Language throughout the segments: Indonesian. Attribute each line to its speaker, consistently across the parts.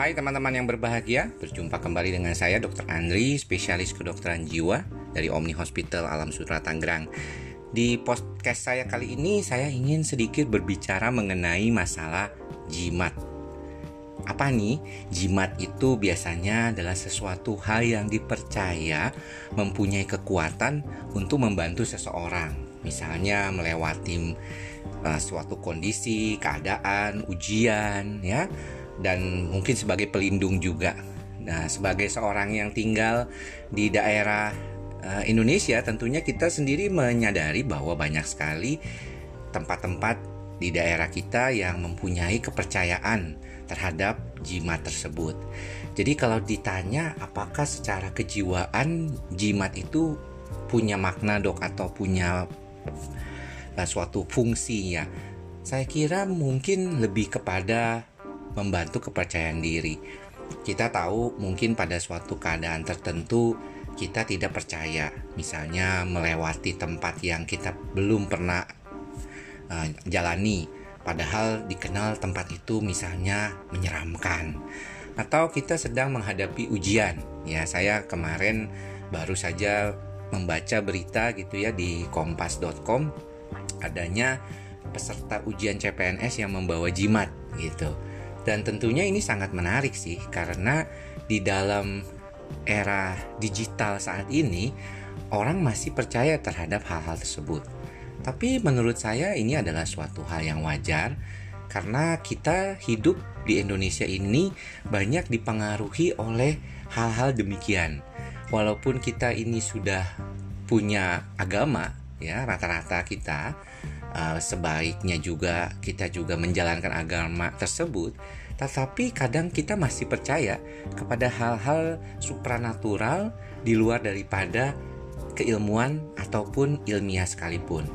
Speaker 1: Hai teman-teman yang berbahagia, berjumpa kembali dengan saya Dr. Andri, spesialis kedokteran jiwa dari Omni Hospital Alam Sutra Tangerang. Di podcast saya kali ini saya ingin sedikit berbicara mengenai masalah jimat. Apa nih? Jimat itu biasanya adalah sesuatu hal yang dipercaya mempunyai kekuatan untuk membantu seseorang. Misalnya melewati uh, suatu kondisi, keadaan, ujian, ya dan mungkin sebagai pelindung juga. Nah, sebagai seorang yang tinggal di daerah uh, Indonesia, tentunya kita sendiri menyadari bahwa banyak sekali tempat-tempat di daerah kita yang mempunyai kepercayaan terhadap jimat tersebut. Jadi kalau ditanya apakah secara kejiwaan jimat itu punya makna dok atau punya uh, suatu fungsi ya, saya kira mungkin lebih kepada membantu kepercayaan diri. Kita tahu mungkin pada suatu keadaan tertentu kita tidak percaya, misalnya melewati tempat yang kita belum pernah uh, jalani, padahal dikenal tempat itu misalnya menyeramkan, atau kita sedang menghadapi ujian. Ya, saya kemarin baru saja membaca berita gitu ya di kompas.com adanya peserta ujian CPNS yang membawa jimat gitu. Dan tentunya ini sangat menarik sih karena di dalam era digital saat ini orang masih percaya terhadap hal-hal tersebut. Tapi menurut saya ini adalah suatu hal yang wajar karena kita hidup di Indonesia ini banyak dipengaruhi oleh hal-hal demikian. Walaupun kita ini sudah punya agama ya rata-rata kita uh, sebaiknya juga kita juga menjalankan agama tersebut, tetapi kadang kita masih percaya kepada hal-hal supranatural di luar daripada keilmuan ataupun ilmiah sekalipun.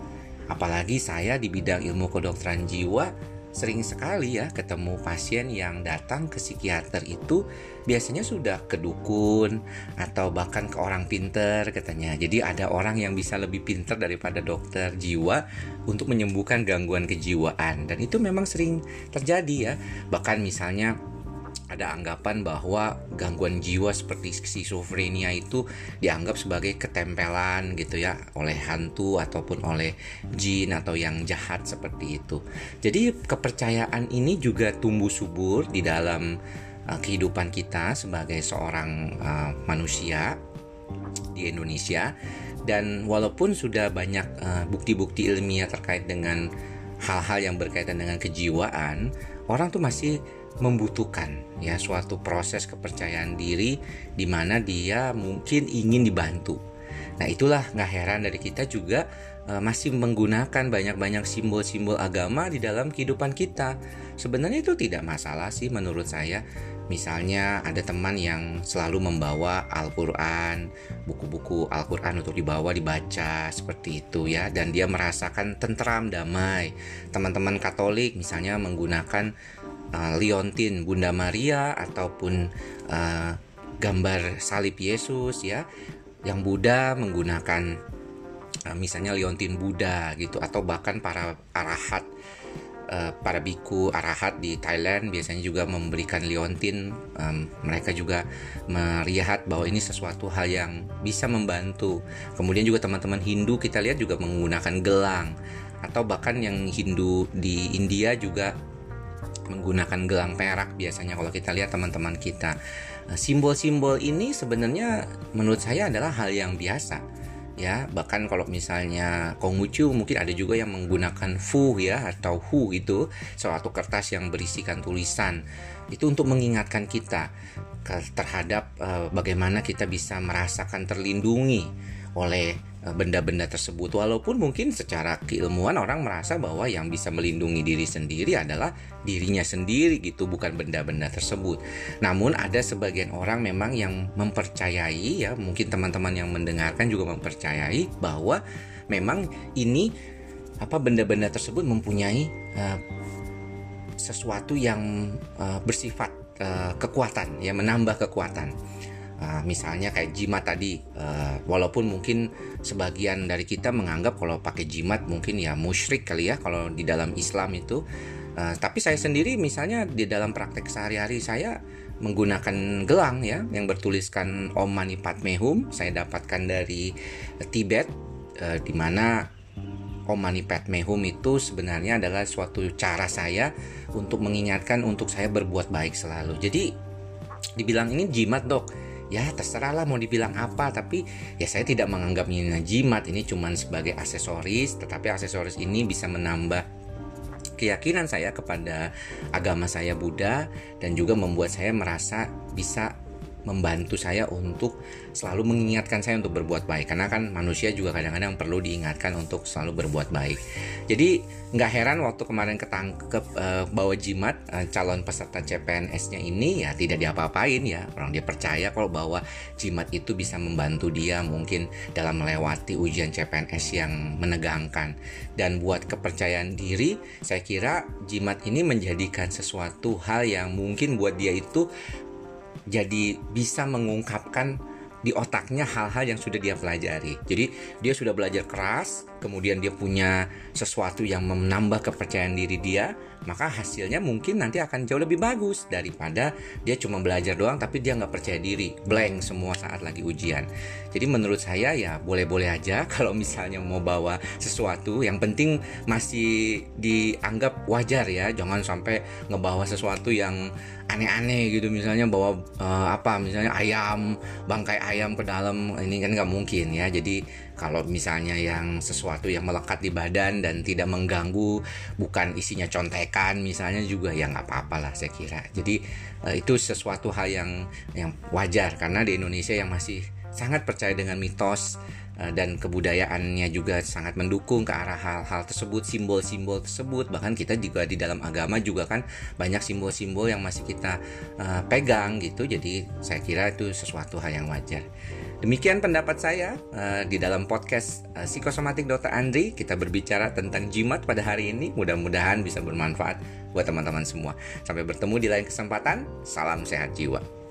Speaker 1: Apalagi saya di bidang ilmu kedokteran jiwa sering sekali ya ketemu pasien yang datang ke psikiater itu biasanya sudah ke dukun atau bahkan ke orang pinter katanya. Jadi ada orang yang bisa lebih pinter daripada dokter jiwa untuk menyembuhkan gangguan kejiwaan dan itu memang sering terjadi ya. Bahkan misalnya ada anggapan bahwa gangguan jiwa seperti skizofrenia itu dianggap sebagai ketempelan gitu ya oleh hantu ataupun oleh jin atau yang jahat seperti itu. Jadi kepercayaan ini juga tumbuh subur di dalam uh, kehidupan kita sebagai seorang uh, manusia di Indonesia dan walaupun sudah banyak uh, bukti-bukti uh, ilmiah terkait dengan hal-hal yang berkaitan dengan kejiwaan, orang tuh masih membutuhkan ya suatu proses kepercayaan diri di mana dia mungkin ingin dibantu. Nah itulah nggak heran dari kita juga masih menggunakan banyak-banyak simbol-simbol agama di dalam kehidupan kita. Sebenarnya itu tidak masalah sih menurut saya. Misalnya ada teman yang selalu membawa Al-Quran, buku-buku Al-Quran untuk dibawa dibaca seperti itu ya Dan dia merasakan tentram, damai Teman-teman Katolik misalnya menggunakan uh, liontin Bunda Maria ataupun uh, gambar salib Yesus ya yang Buddha menggunakan uh, misalnya liontin Buddha gitu atau bahkan para arahat uh, para biku arahat di Thailand biasanya juga memberikan liontin. Um, mereka juga melihat bahwa ini sesuatu hal yang bisa membantu. Kemudian juga teman-teman Hindu kita lihat juga menggunakan gelang. Atau bahkan yang Hindu di India juga menggunakan gelang perak biasanya kalau kita lihat teman-teman kita. Nah, simbol-simbol ini sebenarnya menurut saya adalah hal yang biasa ya bahkan kalau misalnya Konghucu mungkin ada juga yang menggunakan fu ya atau hu itu suatu kertas yang berisikan tulisan. Itu untuk mengingatkan kita terhadap uh, bagaimana kita bisa merasakan terlindungi oleh Eh, benda-benda tersebut. Walaupun mungkin secara keilmuan orang merasa bahwa yang bisa melindungi diri sendiri adalah dirinya sendiri gitu bukan benda-benda tersebut. Namun ada sebagian orang memang yang mempercayai ya mungkin teman-teman yang mendengarkan juga mempercayai bahwa memang ini apa benda-benda tersebut mempunyai uh, sesuatu yang uh, bersifat uh, kekuatan ya menambah kekuatan Uh, misalnya kayak jimat tadi, uh, walaupun mungkin sebagian dari kita menganggap kalau pakai jimat mungkin ya musyrik kali ya kalau di dalam Islam itu. Uh, tapi saya sendiri misalnya di dalam praktek sehari-hari saya menggunakan gelang ya yang bertuliskan Om Mani Padme Hum. Saya dapatkan dari Tibet uh, di mana Om Mani Padme Hum itu sebenarnya adalah suatu cara saya untuk mengingatkan untuk saya berbuat baik selalu. Jadi dibilang ini jimat dok ya terserah lah mau dibilang apa tapi ya saya tidak menganggap ini jimat ini cuma sebagai aksesoris tetapi aksesoris ini bisa menambah keyakinan saya kepada agama saya Buddha dan juga membuat saya merasa bisa membantu saya untuk selalu mengingatkan saya untuk berbuat baik. Karena kan manusia juga kadang-kadang perlu diingatkan untuk selalu berbuat baik. Jadi nggak heran waktu kemarin ketangkep uh, bawa jimat uh, calon peserta CPNS-nya ini ya tidak diapa-apain ya. Orang dia percaya kalau bahwa jimat itu bisa membantu dia mungkin dalam melewati ujian CPNS yang menegangkan. Dan buat kepercayaan diri saya kira jimat ini menjadikan sesuatu hal yang mungkin buat dia itu jadi bisa mengungkapkan di otaknya hal-hal yang sudah dia pelajari. Jadi dia sudah belajar keras, kemudian dia punya sesuatu yang menambah kepercayaan diri dia, maka hasilnya mungkin nanti akan jauh lebih bagus daripada dia cuma belajar doang tapi dia nggak percaya diri, blank semua saat lagi ujian. Jadi menurut saya ya boleh-boleh aja kalau misalnya mau bawa sesuatu, yang penting masih dianggap wajar ya, jangan sampai ngebawa sesuatu yang aneh-aneh gitu. Misalnya bawa uh, apa misalnya ayam bangkai ayam ke dalam ini kan nggak mungkin ya. Jadi kalau misalnya yang sesuatu yang melekat di badan dan tidak mengganggu bukan isinya contekan misalnya juga ya nggak apa-apa lah saya kira jadi uh, itu sesuatu hal yang yang wajar karena di Indonesia yang masih sangat percaya dengan mitos Eh, dan kebudayaannya juga sangat mendukung ke arah hal-hal tersebut, simbol-simbol tersebut. Bahkan kita juga di dalam agama juga kan banyak simbol-simbol yang masih kita uh, pegang gitu. Jadi saya kira itu sesuatu hal yang wajar. Demikian pendapat saya uh, di dalam podcast uh, Psikosomatik Dr. Andri. Kita berbicara tentang jimat pada hari ini. Mudah-mudahan bisa bermanfaat buat teman-teman semua. Sampai bertemu di lain kesempatan. Salam sehat jiwa.